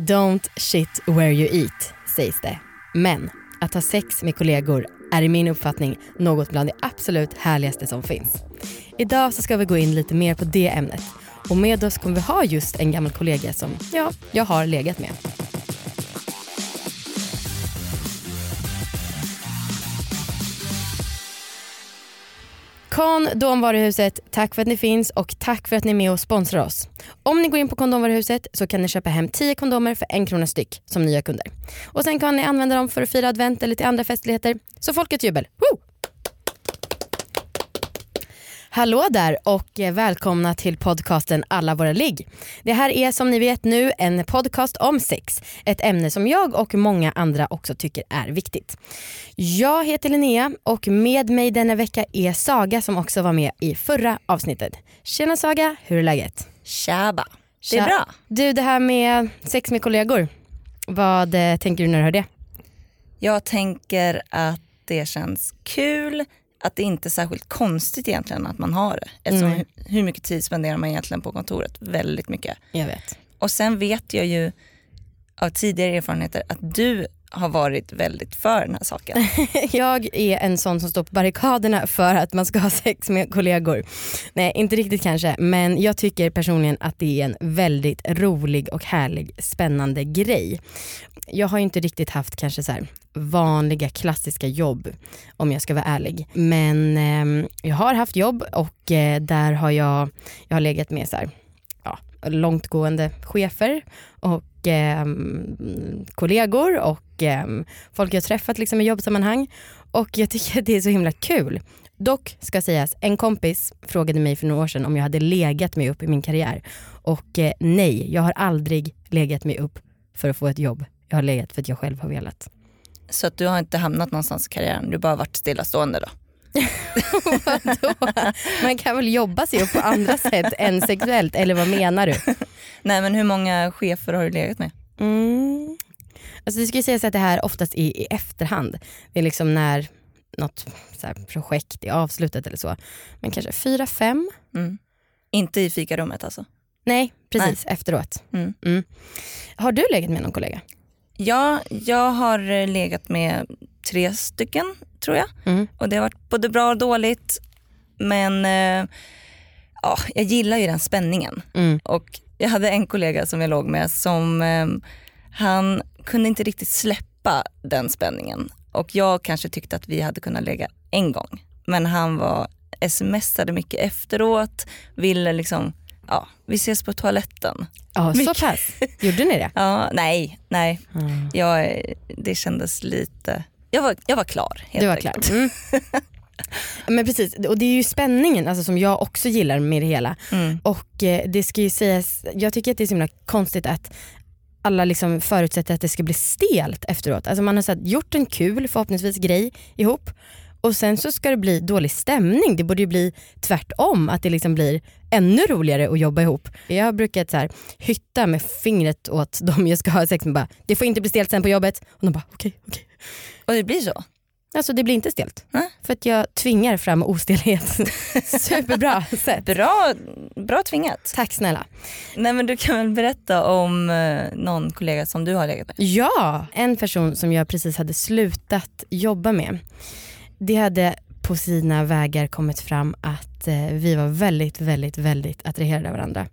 Don't shit where you eat, sägs det. Men att ha sex med kollegor är i min uppfattning något bland det absolut härligaste som finns. Idag så ska vi gå in lite mer på det ämnet och med oss kommer vi ha just en gammal kollega som, ja, jag har legat med. Kondomvaruhuset, tack för att ni finns och tack för att ni är med och sponsrar oss. Om ni går in på kondomvaruhuset så kan ni köpa hem 10 kondomer för en krona styck som nya kunder. Och sen kan ni använda dem för att fira advent eller till andra festligheter. Så folkets jubel. Woo! Hallå där och eh, välkomna till podcasten Alla våra ligg. Det här är som ni vet nu en podcast om sex. Ett ämne som jag och många andra också tycker är viktigt. Jag heter Linnea och med mig denna vecka är Saga som också var med i förra avsnittet. Tjena Saga, hur är läget? Tjaba. Det är bra. Du det här med sex med kollegor, vad eh, tänker du när du hör det? Jag tänker att det känns kul, att det inte är särskilt konstigt egentligen att man har det. Eftersom hur, hur mycket tid spenderar man egentligen på kontoret? Väldigt mycket. Jag vet. Och sen vet jag ju av tidigare erfarenheter att du har varit väldigt för den här saken. Jag är en sån som står på barrikaderna för att man ska ha sex med kollegor. Nej, inte riktigt kanske, men jag tycker personligen att det är en väldigt rolig och härlig, spännande grej. Jag har inte riktigt haft kanske så här vanliga klassiska jobb om jag ska vara ärlig. Men eh, jag har haft jobb och eh, där har jag, jag har legat med så här, långtgående chefer och eh, kollegor och eh, folk jag träffat liksom i jobbsammanhang och jag tycker att det är så himla kul. Dock ska sägas, en kompis frågade mig för några år sedan om jag hade legat mig upp i min karriär och eh, nej, jag har aldrig legat mig upp för att få ett jobb. Jag har legat för att jag själv har velat. Så att du har inte hamnat någonstans i karriären, du har bara varit stillastående då. Man kan väl jobba sig upp på andra sätt än sexuellt, eller vad menar du? Nej men hur många chefer har du legat med? Mm. Alltså det ska sägas att det här oftast är i efterhand. Det är liksom när något projekt är avslutat eller så. Men kanske fyra, fem? Mm. Inte i fikarummet alltså? Nej, precis efteråt. Mm. Mm. Har du legat med någon kollega? Ja, jag har eh, legat med tre stycken tror jag. Mm. Och det har varit både bra och dåligt. Men eh, ja, jag gillar ju den spänningen. Mm. Och jag hade en kollega som jag låg med som eh, han kunde inte riktigt släppa den spänningen. Och jag kanske tyckte att vi hade kunnat lägga en gång. Men han var smsade mycket efteråt, ville liksom, ja, vi ses på toaletten. Ja, så pass. Gjorde ni det? Ja, nej, nej. Mm. Jag, det kändes lite, jag var, jag var klar helt Du var klar. Mm. Men precis, och det är ju spänningen alltså, som jag också gillar med det hela. Mm. Och eh, det ska ju sägas, jag tycker att det är så himla konstigt att alla liksom förutsätter att det ska bli stelt efteråt. Alltså man har så här, gjort en kul förhoppningsvis grej ihop och sen så ska det bli dålig stämning. Det borde ju bli tvärtom, att det liksom blir ännu roligare att jobba ihop. Jag har brukat så här, hytta med fingret åt dem jag ska ha sex med. Bara, det får inte bli stelt sen på jobbet. Och de bara okej, okej. Och det blir så? Alltså det blir inte stelt. Nej. För att jag tvingar fram ostelhet. Superbra sätt. Bra, bra tvingat. Tack snälla. Nej men du kan väl berätta om eh, någon kollega som du har legat med? Ja, en person som jag precis hade slutat jobba med. Det hade på sina vägar kommit fram att eh, vi var väldigt, väldigt, väldigt attraherade av varandra.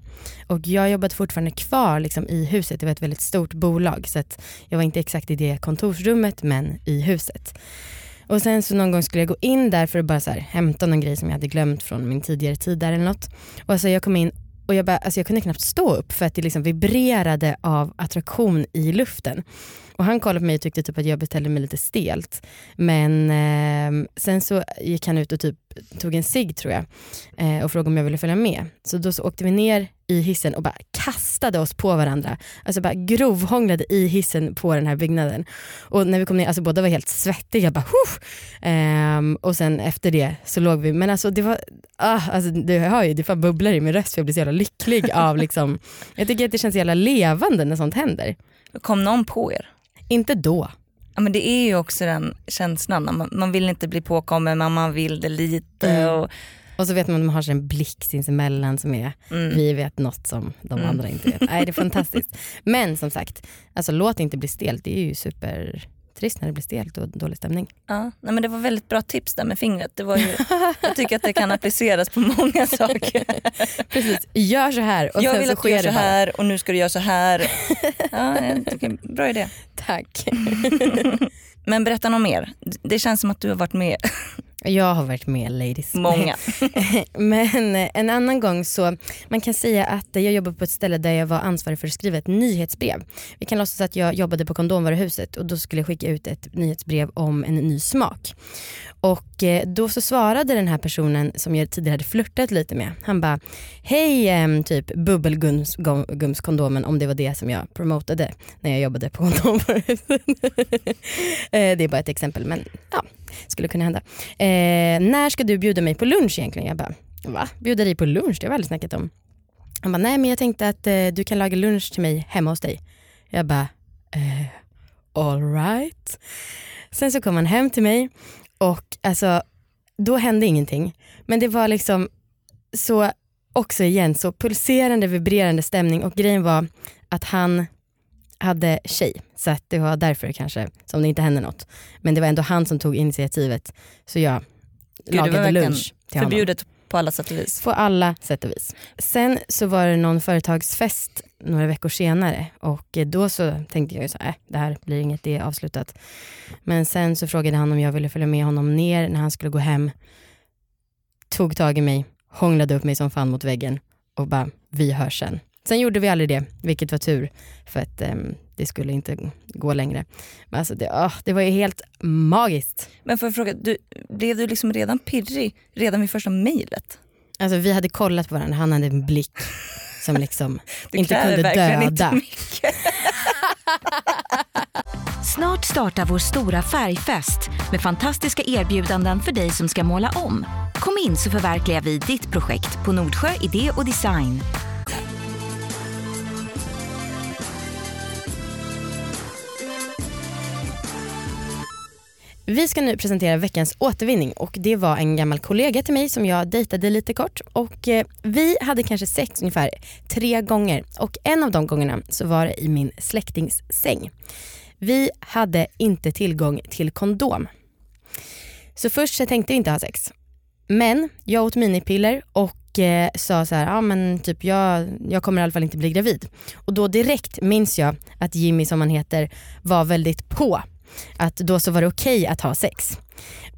Och jag jobbade fortfarande kvar liksom, i huset, det var ett väldigt stort bolag så att jag var inte exakt i det kontorsrummet men i huset. Och sen så någon gång skulle jag gå in där för att bara så här, hämta någon grej som jag hade glömt från min tidigare tid där eller något. Och alltså jag kom in och jag, bara, alltså jag kunde knappt stå upp för att det liksom vibrerade av attraktion i luften. Och han kollade på mig och tyckte typ att jag beställde mig lite stelt. Men eh, sen så gick han ut och typ tog en cigg tror jag eh, och frågade om jag ville följa med. Så då så åkte vi ner i hissen och bara kastade oss på varandra. Alltså bara grovhånglade i hissen på den här byggnaden. Och när vi kom ner, alltså båda var helt svettiga. Bara, "Huh!" Ehm, och sen efter det så låg vi, men alltså det var, ah, alltså, du hör ju, det fan bubblar i min röst för jag blir så jävla lycklig av liksom, jag tycker att det känns så jävla levande när sånt händer. Kom någon på er? Inte då. Ja, men det är ju också den känslan, man, man vill inte bli påkommen men man vill det lite. Mm. Och, Och så vet man att man har en blick sinsemellan som är, Mm. vi vet något som de Mm. andra inte vet. Nej det är fantastiskt. Men som sagt, alltså låt inte bli stelt, det är ju supertrist när det blir stelt och dålig stämning. Ja, nej, men det var väldigt bra tips där med fingret. Det var ju, jag tycker att det kan appliceras på många saker. Precis, gör så här och jag sen vill så att du sker gör så det bara. här och nu ska du göra så här. Ja, jag tycker, bra idé. Tack. Men berätta något mer. Det känns som att du har varit med Jag har varit med ladies. många. Men eh, en annan gång så, man kan säga att jag jobbade på ett ställe där jag var ansvarig för att skriva ett nyhetsbrev. Vi kan låtsas att jag jobbade på kondomvaruhuset och då skulle jag skicka ut ett nyhetsbrev om en ny smak. Och eh, då så svarade den här personen som jag tidigare hade flörtat lite med, han bara Hej ehm, typ bubbelgumskondomen om det var det som jag promotade när jag jobbade på kondomvaruhuset. Eh, det är bara ett exempel men ja, skulle kunna hända. Eh, när ska du bjuda mig på lunch egentligen? Jag bara, va? Bjuda dig på lunch? Det har vi aldrig snackat om. Han bara, nej men jag tänkte att eh, du kan laga lunch till mig hemma hos dig. Jag bara, eh, alright. Sen så kom han hem till mig och alltså, då hände ingenting. Men det var liksom så, också igen, så pulserande, vibrerande stämning och grejen var att han hade tjej. Så att det var därför kanske som det inte hände något. Men det var ändå han som tog initiativet. Så jag var lagade lunch till honom. Förbjudet på alla sätt och vis. På alla sätt och vis. Sen så var det någon företagsfest några veckor senare och då så tänkte jag ju så här, äh, det här blir inget, det är avslutat. Men sen så frågade han om jag ville följa med honom ner när han skulle gå hem. Tog tag i mig, hånglade upp mig som fan mot väggen och bara, vi hörs sen. Sen gjorde vi aldrig det, vilket var tur för att ehm, det skulle inte gå längre. Men alltså det, åh, det var ju helt magiskt. Men får jag fråga, du, blev du liksom redan pirrig redan vid första mejlet? Alltså vi hade kollat på varandra, han hade en blick som liksom inte kunde verkligen döda. Inte mycket. Snart startar vår stora färgfest med fantastiska erbjudanden för dig som ska måla om. Kom in så förverkligar vi ditt projekt på Nordsjö Idé och Design. Vi ska nu presentera veckans återvinning och det var en gammal kollega till mig som jag dejtade lite kort och eh, vi hade kanske sex ungefär tre gånger och en av de gångerna så var det i min släktings säng. Vi hade inte tillgång till kondom. Så först så tänkte jag inte ha sex. Men jag åt minipiller och eh, sa så här, ja men typ jag, jag kommer i alla fall inte bli gravid. Och då direkt minns jag att Jimmy som han heter var väldigt på att då så var det okej att ha sex.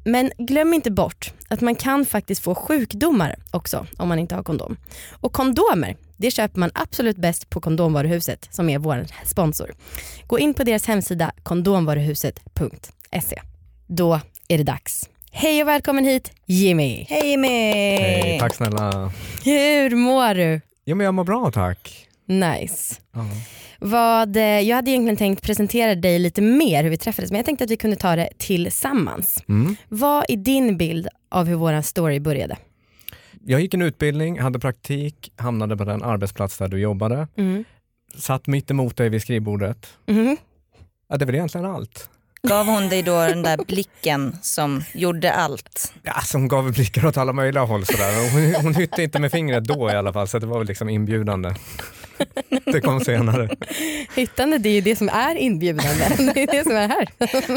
Men glöm inte bort att man kan faktiskt få sjukdomar också om man inte har kondom. Och kondomer, det köper man absolut bäst på Kondomvaruhuset som är vår sponsor. Gå in på deras hemsida kondomvaruhuset.se. Då är det dags. Hej och välkommen hit Jimmy. Hej Jimmy! Hej, tack snälla. Hur mår du? Jo men jag mår bra tack. Nice. Ja. Vad, eh, jag hade egentligen tänkt presentera dig lite mer hur vi träffades men jag tänkte att vi kunde ta det tillsammans. Mm. Vad är din bild av hur våran story började? Jag gick en utbildning, hade praktik, hamnade på den arbetsplats där du jobbade, Mm. satt mitt emot dig vid skrivbordet. Mhm. Ja, det är väl egentligen allt. Gav hon dig då den där blicken som gjorde allt? Ja, som gav blickar åt alla möjliga håll sådär. Hon, hon hytte inte med fingret då i alla fall så det var väl liksom inbjudande. Det kom senare. Hyttande det är ju det som är inbjudande. Det är det som är här.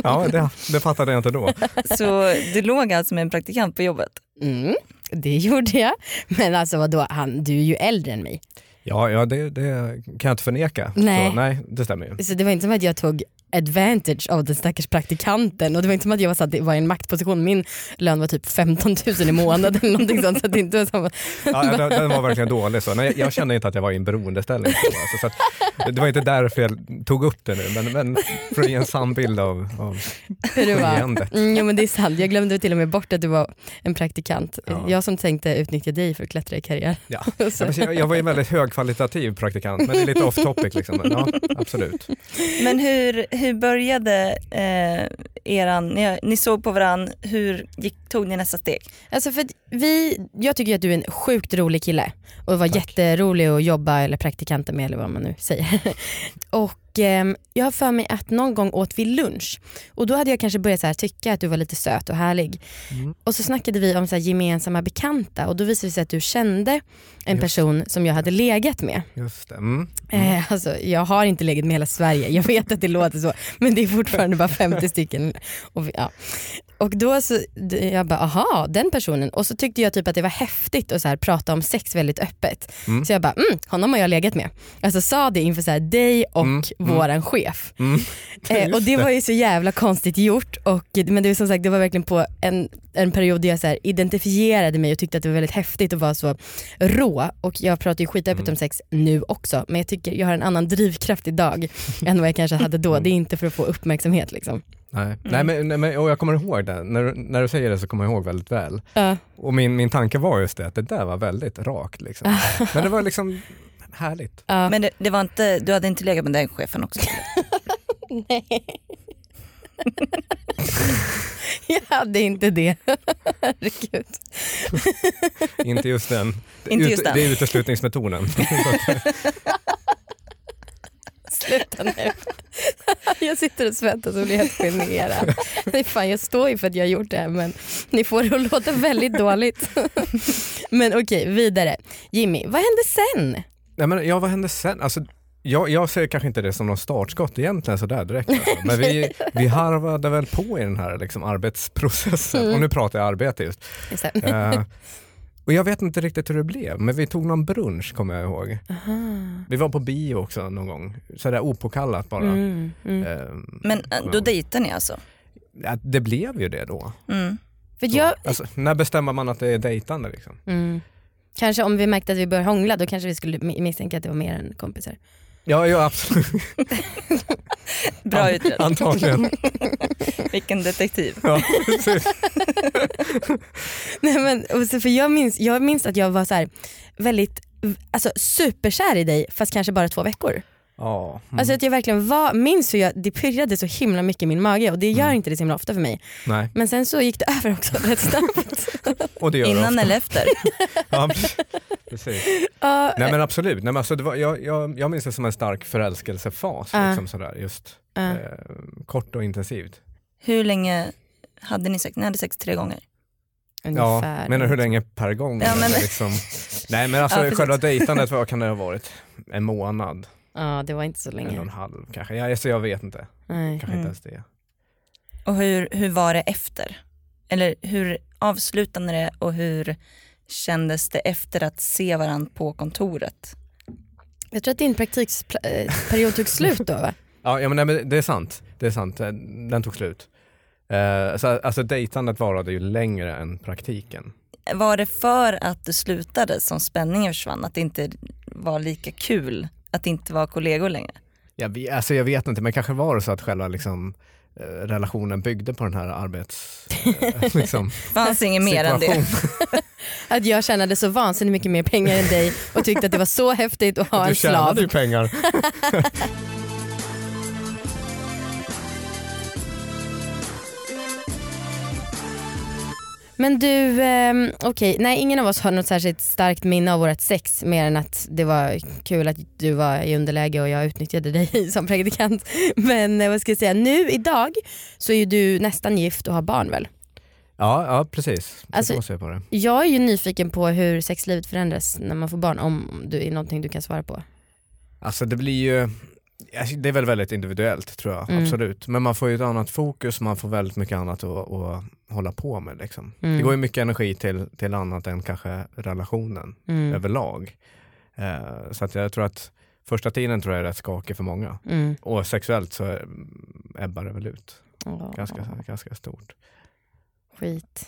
Ja, det, det fattade jag inte då. Så du låg alltså med en praktikant på jobbet? Mm, det gjorde jag. Men alltså vadå, han, du är ju äldre än mig. Ja, ja det, det kan jag inte förneka. Nej. Så, nej, det stämmer ju. Så det var inte som att jag tog advantage av den stackars praktikanten och det var inte som att jag var, satt, var i en maktposition. Min lön var typ 15 000 i månaden eller någonting sånt. Så att det inte var som, Ja, den, den var verkligen dålig. Så. Nej, jag, kände inte att jag var i en beroendeställning. Så, alltså, så att, det var inte därför jag tog upp det nu, men, men för att ge en sann bild av, av hur det var. skeendet. Mm, jo men det är sant, jag glömde till och med bort att du var en praktikant. Ja. Jag som tänkte utnyttja dig för att klättra i karriär. Ja. Så- jag, jag var ju en väldigt högkvalitativ praktikant, men det är lite off topic. Liksom. Ja, absolut. Men hur, hur började eh, eran, ni, ni såg på varann, hur gick, tog ni nästa steg? Alltså för vi, jag tycker att du är en sjukt rolig kille och var Tack. jätterolig att jobba eller praktikanter med eller vad man nu säger. och jag har för mig att någon gång åt vi lunch och då hade jag kanske börjat så tycka att du var lite söt och härlig. Mm. Och så snackade vi om så gemensamma bekanta och då visade det sig att du kände en Just. person som jag hade legat med. Just det. Mm. Eh, alltså, jag har inte legat med hela Sverige, jag vet att det låter så men det är fortfarande bara 50 stycken. Och, ja. Och då så, jag bara aha den personen och så tyckte jag typ att det var häftigt att så här, prata om sex väldigt öppet. Mm. Så jag bara mm, honom har jag legat med. Alltså sa det inför så här, dig och Mm, mm. våran chef. Mm. Eh, och det var ju så jävla konstigt gjort och, men det var som sagt det var verkligen på en, en period där jag så här, identifierade mig och tyckte att det var väldigt häftigt att vara så rå och jag pratar ju skitöppet Mm. om sex nu också men jag tycker jag har en annan drivkraft idag än vad jag kanske hade då. Mm. Det är inte för att få uppmärksamhet liksom. Nej, nej, men, nej men och jag kommer ihåg det. När, du- när du säger det så kommer jag ihåg väldigt väl. Ja. Och min, min tanke var just det, att det där var väldigt rakt. Liksom. Men det var liksom härligt. Ja. Men det, det var inte, du hade inte legat med den chefen också? Nej. jag hade inte det. Herregud. Inte just den. Inte just den. Det är uteslutningsmetoden. Sluta nu. jag sitter och svettas och blir helt generad. Nej, fan, jag står ju för att jag har gjort det här men ni får det att låta väldigt dåligt. men okej, vidare. Jimmy, vad hände sen? Nej, men, ja, vad hände sen? Alltså, jag, jag ser kanske inte det som någon startskott egentligen sådär direkt. Alltså. Men vi, vi harvade väl på i den här liksom, arbetsprocessen. Mm. Och nu pratar jag arbete just. Just och jag vet inte riktigt hur det blev, men vi tog någon brunch kommer jag ihåg. Aha. Vi var på bio också någon gång, sådär opåkallat bara. Mm, mm. Eh, Men äh, då dejtade ni alltså? ja, det blev ju det då. Mm. För Så, jag, alltså, när bestämmer man att det är dejtande? Liksom? mm. Kanske om vi märkte att vi började hångla då kanske vi skulle mi- misstänka att det var mer än kompisar. Ja, ja absolut. Bra utrett. Antagligen. Vilken detektiv. Ja, precis. Nej, men, för jag, minns, jag minns att jag var så här, väldigt alltså, superkär i dig fast kanske bara två veckor. Ja, mm. Alltså att jag verkligen var, minns hur jag, det pirrade så himla mycket i min mage och det gör Mm. inte det så himla ofta för mig. Nej, Men sen så gick det över också rätt snabbt. och det gör det Innan eller efter? Ja, precis. Ja, Nej men absolut, Nej, men alltså, det var, jag, jag, jag minns det som en stark förälskelsefas. Ja. Liksom, sådär, just, ja. eh, kort och intensivt. Hur länge hade ni sex? Ni hade sex tre gånger? Ungefär. Ja, menar hur länge per gång? Ja, men- Liksom, nej men alltså Ja, själva dejtandet, vad kan det ha varit? En månad, Ja det var inte så en och länge. en halv kanske. Ja, alltså, jag vet inte, Nej. kanske Mm. inte ens det. Och hur, hur var det efter? Eller hur avslutade det och hur kändes det efter att se varandra på kontoret? Jag tror att din praktikperiod tog slut då va? Ja, ja men, nej, men det är sant, det är sant. Den tog slut. Eh, så, alltså dejtandet varade ju längre än praktiken. Var det för att du slutade som spänningen försvann? Att det inte var lika kul? Att det inte var kollegor längre? Jag, vet- alltså jag vet inte, men kanske var det så att själva liksom, eh, relationen byggde på den här arbets... Eh, liksom, Fanns inget mer än det? Att jag tjänade så vansinnigt mycket mer pengar än dig och tyckte att det var så häftigt att ha Du en slav. tjänade ju pengar. Men du, ehm, okej, nej ingen av oss har något särskilt starkt minne av vårt sex mer än att det var kul att du var i underläge och jag utnyttjade dig som praktikant. Men eh, vad ska jag säga, nu idag så är ju du nästan gift och har barn väl? Ja, ja precis. Så Alltså- jag på det. Jag är ju nyfiken på hur sexlivet förändras när man får barn, om det är någonting du kan svara på. Alltså det blir ju, det är väl väldigt individuellt tror jag, Mm. absolut. Men man får ju ett annat fokus, man får väldigt mycket annat att, att hålla på med. Liksom. Mm. Det går ju mycket energi till, till annat än kanske relationen Mm. överlag. Eh, så att jag tror att första tiden tror jag är rätt skakig för många. Mm. Och sexuellt så är- ebbar det väl ut Åh, ganska, ganska stort. Skit.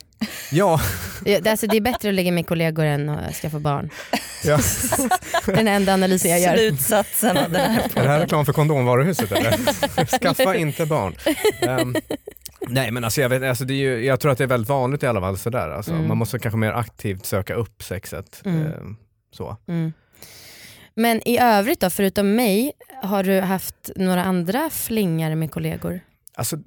Ja, det- Alltså, det är bättre att ligga med kollegor än att skaffa barn. ja. Den enda analysen jag gör. Slutsatsen av den här är det här reklam för kondomvaruhuset eller? Skaffa inte barn. Ehm, nej men alltså jag, vet, alltså det är ju, jag tror att det är väldigt vanligt i alla fall sådär. Alltså, Mm. Man måste kanske mer aktivt söka upp sexet. Mm. ehm, så. Mm. Men i övrigt då, förutom mig, har du haft några andra flingar med kollegor? Alltså,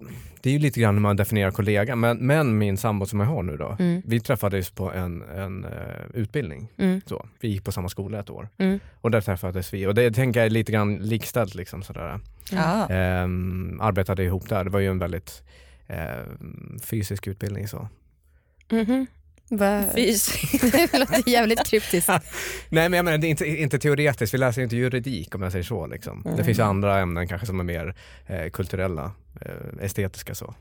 det är ju lite grann hur man definierar kollega, men, men min sambo som jag har nu då, Mm. vi träffades på en, en eh, utbildning. Mm. Så. Vi gick på samma skola ett år Mm. och där träffades vi och det tänker jag är lite grann likställt. Liksom, sådär. Ja. Ehm, arbetade ihop där, det var ju en väldigt ehm, fysisk utbildning. så. Mhm. Va? Fysiskt. det låter jävligt kryptiskt. Nej men jag menar, det är inte, inte teoretiskt, vi läser ju inte juridik om jag säger så. Liksom. Mm. Det finns ju andra ämnen kanske som är mer eh, kulturella, eh, estetiska så.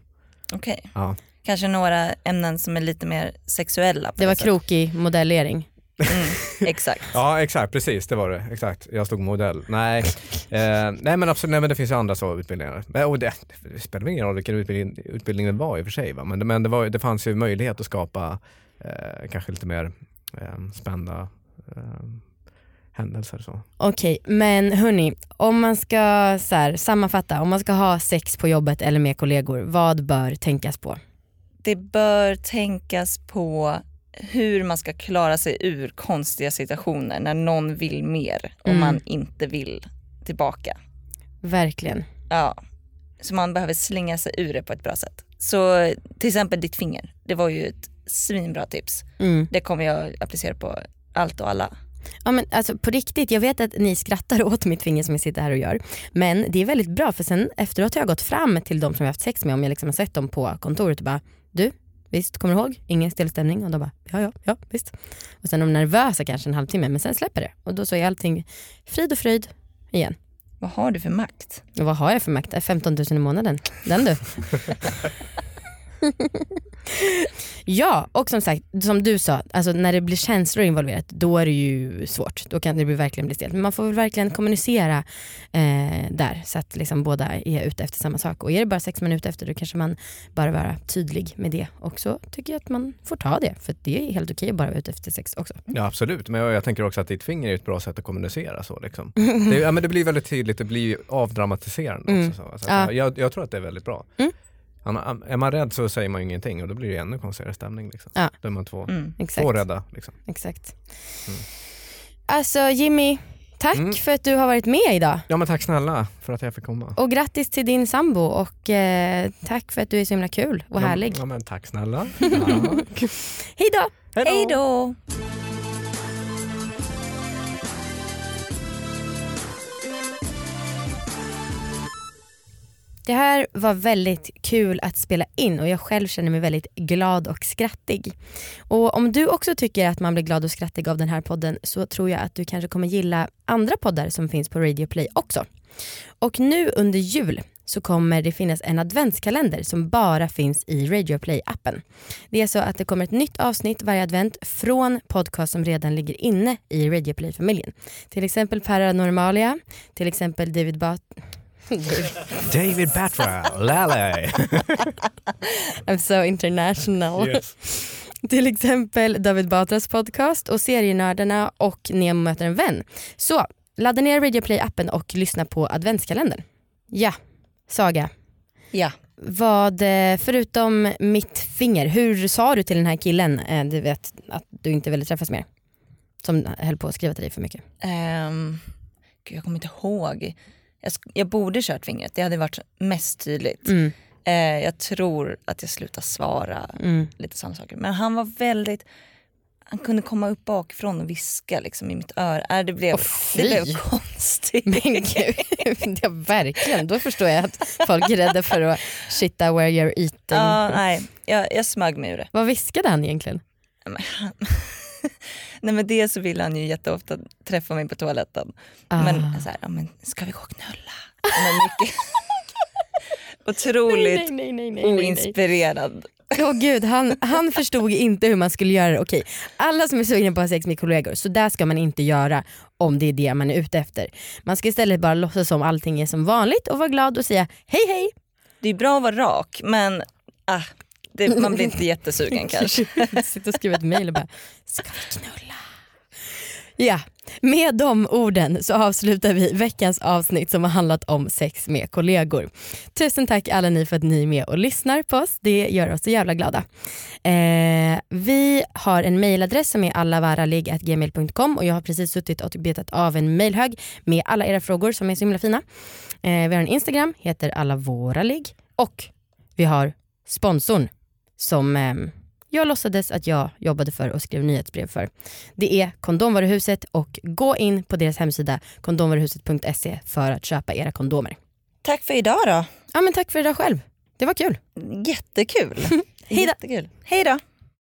Okej. Ja. Kanske några ämnen som är lite mer sexuella. Det var krokig modellering. Mm, exakt. ja exakt, precis det var det. Exakt. Jag stod modell. Nej, eh, nej men absolut, nej, men det finns ju andra så utbildningar. Men, och det, det spelar ingen roll vilken utbildning, utbildning det var i och för sig. Va? Men, men det, var, det fanns ju möjlighet att skapa eh, kanske lite mer eh, spända eh, händelser. Så. Okej, men hörni, om man ska så här, sammanfatta, om man ska ha sex på jobbet eller med kollegor, vad bör tänkas på? Det bör tänkas på hur man ska klara sig ur konstiga situationer när någon vill mer och Mm. man inte vill tillbaka. Verkligen. Ja. Så man behöver slinga sig ur det på ett bra sätt. Så till exempel ditt finger, det var ju ett svinbra tips. Mm. Det kommer jag applicera på allt och alla. Ja, men alltså, på riktigt, jag vet att ni skrattar åt mitt finger som jag sitter här och gör. Men det är väldigt bra för sen efteråt har jag gått fram till de som jag har haft sex med om jag liksom har sett dem på kontoret och bara du, visst kommer du ihåg? Ingen stillstämning och de bara ja ja ja visst. Och sen är de nervösa kanske en halvtimme men sen släpper det och då så är allting frid och fröjd igen. Vad har du för makt? Och vad har jag för makt? Äh, 15 000 i månaden. Den du. ja, och som sagt, som du sa, alltså när det blir känslor involverat då är det ju svårt. Då kan det bli, verkligen bli stelt. Men man får verkligen kommunicera eh, där så att liksom båda är ute efter samma sak. Och är det bara sex minuter efter då kanske man bara vara tydlig med det. Och så tycker jag att man får ta det. För det är helt okej att bara vara ute efter sex också. Ja absolut, men jag, jag tänker också att ditt finger är ett bra sätt att kommunicera. Så, liksom. det, ja, men det blir väldigt tydligt, det blir avdramatiserande Mm. också. Så, så att Ja. jag, jag tror att det är väldigt bra. Mm. Är man rädd så säger man ju ingenting och då blir det ännu konstigare stämning. Liksom. Ja. Då är man två, Mm. Två rädda. Liksom. Exakt. Mm. Alltså Jimmy, tack Mm. för att du har varit med idag. Ja men tack snälla för att jag fick komma. Och grattis till din sambo och eh, tack för att du är så himla kul och Ja, härlig. Ja, men tack snälla. Ja. Hej då! Hej då! Det här var väldigt kul att spela in och jag själv känner mig väldigt glad och skrattig. Och om du också tycker att man blir glad och skrattig av den här podden så tror jag att du kanske kommer gilla andra poddar som finns på Radio Play också. Och nu under jul så kommer det finnas en adventskalender som bara finns i Radio Play-appen. Det är så att det kommer ett nytt avsnitt varje advent från podcast som redan ligger inne i Radio Play-familjen. Till exempel Paranormalia, till exempel David Bat... David Batra, Lale. I'm so international. Yes. Till exempel David Batras podcast och Serienördarna och Nemo möter en vän. Så ladda ner Radio Play-appen och lyssna på adventskalendern. Ja, Saga. Ja. Vad, eh, förutom mitt finger, hur sa du till den här killen, eh, du vet att du inte ville träffas mer? Som höll på att skriva till dig för mycket. Um, gud, jag kommer inte ihåg. Jag, jag borde kört fingret, det hade varit mest tydligt. Mm, Eh, jag tror att jag slutar svara mm. lite sådana saker. Men han var väldigt, han kunde komma upp bakifrån och viska liksom i mitt öra. Äh, det, blev, Åh, det blev konstigt. Men gud, ja, verkligen. Då förstår jag att folk är rädda för att shitta where you're eating. Ja, nej, jag, jag smög mig ur det. Vad viskade han egentligen? Men han- Nej men det så vill han ju jätteofta träffa mig på toaletten. Men Ah. så här, ja, men ska vi gå och knulla? Men mycket... Otroligt nej, nej, nej, oinspirerad. Åh gud, han, han förstod inte hur man skulle göra det. Okej, alla som är sugna på att ha sex med kollegor, så där ska man inte göra om det är det man är ute efter. Man ska istället bara låtsas som allting är som vanligt och vara glad och säga hej hej. Det är bra att vara rak men ah, det, man blir inte jättesugen kanske. Sitta och skriva ett mail och bara, ska vi knulla? Ja, med de orden så avslutar vi veckans avsnitt som har handlat om sex med kollegor. Tusen tack alla ni för att ni är med och lyssnar på oss. Det gör oss så jävla glada. Eh, vi har en mailadress som är allavaralig.gmail.com och jag har precis suttit och betat av en mailhög med alla era frågor som är så himla fina. Eh, vi har en Instagram, heter allavåralig Och vi har sponsorn som eh, jag låtsades att jag jobbade för och skrev nyhetsbrev för. Det är Kondomvaruhuset och gå in på deras hemsida kondomvaruhuset.se för att köpa era kondomer. Tack för idag då. Ja men tack för idag själv. Det var kul. Jättekul. Jättekul. Hej då.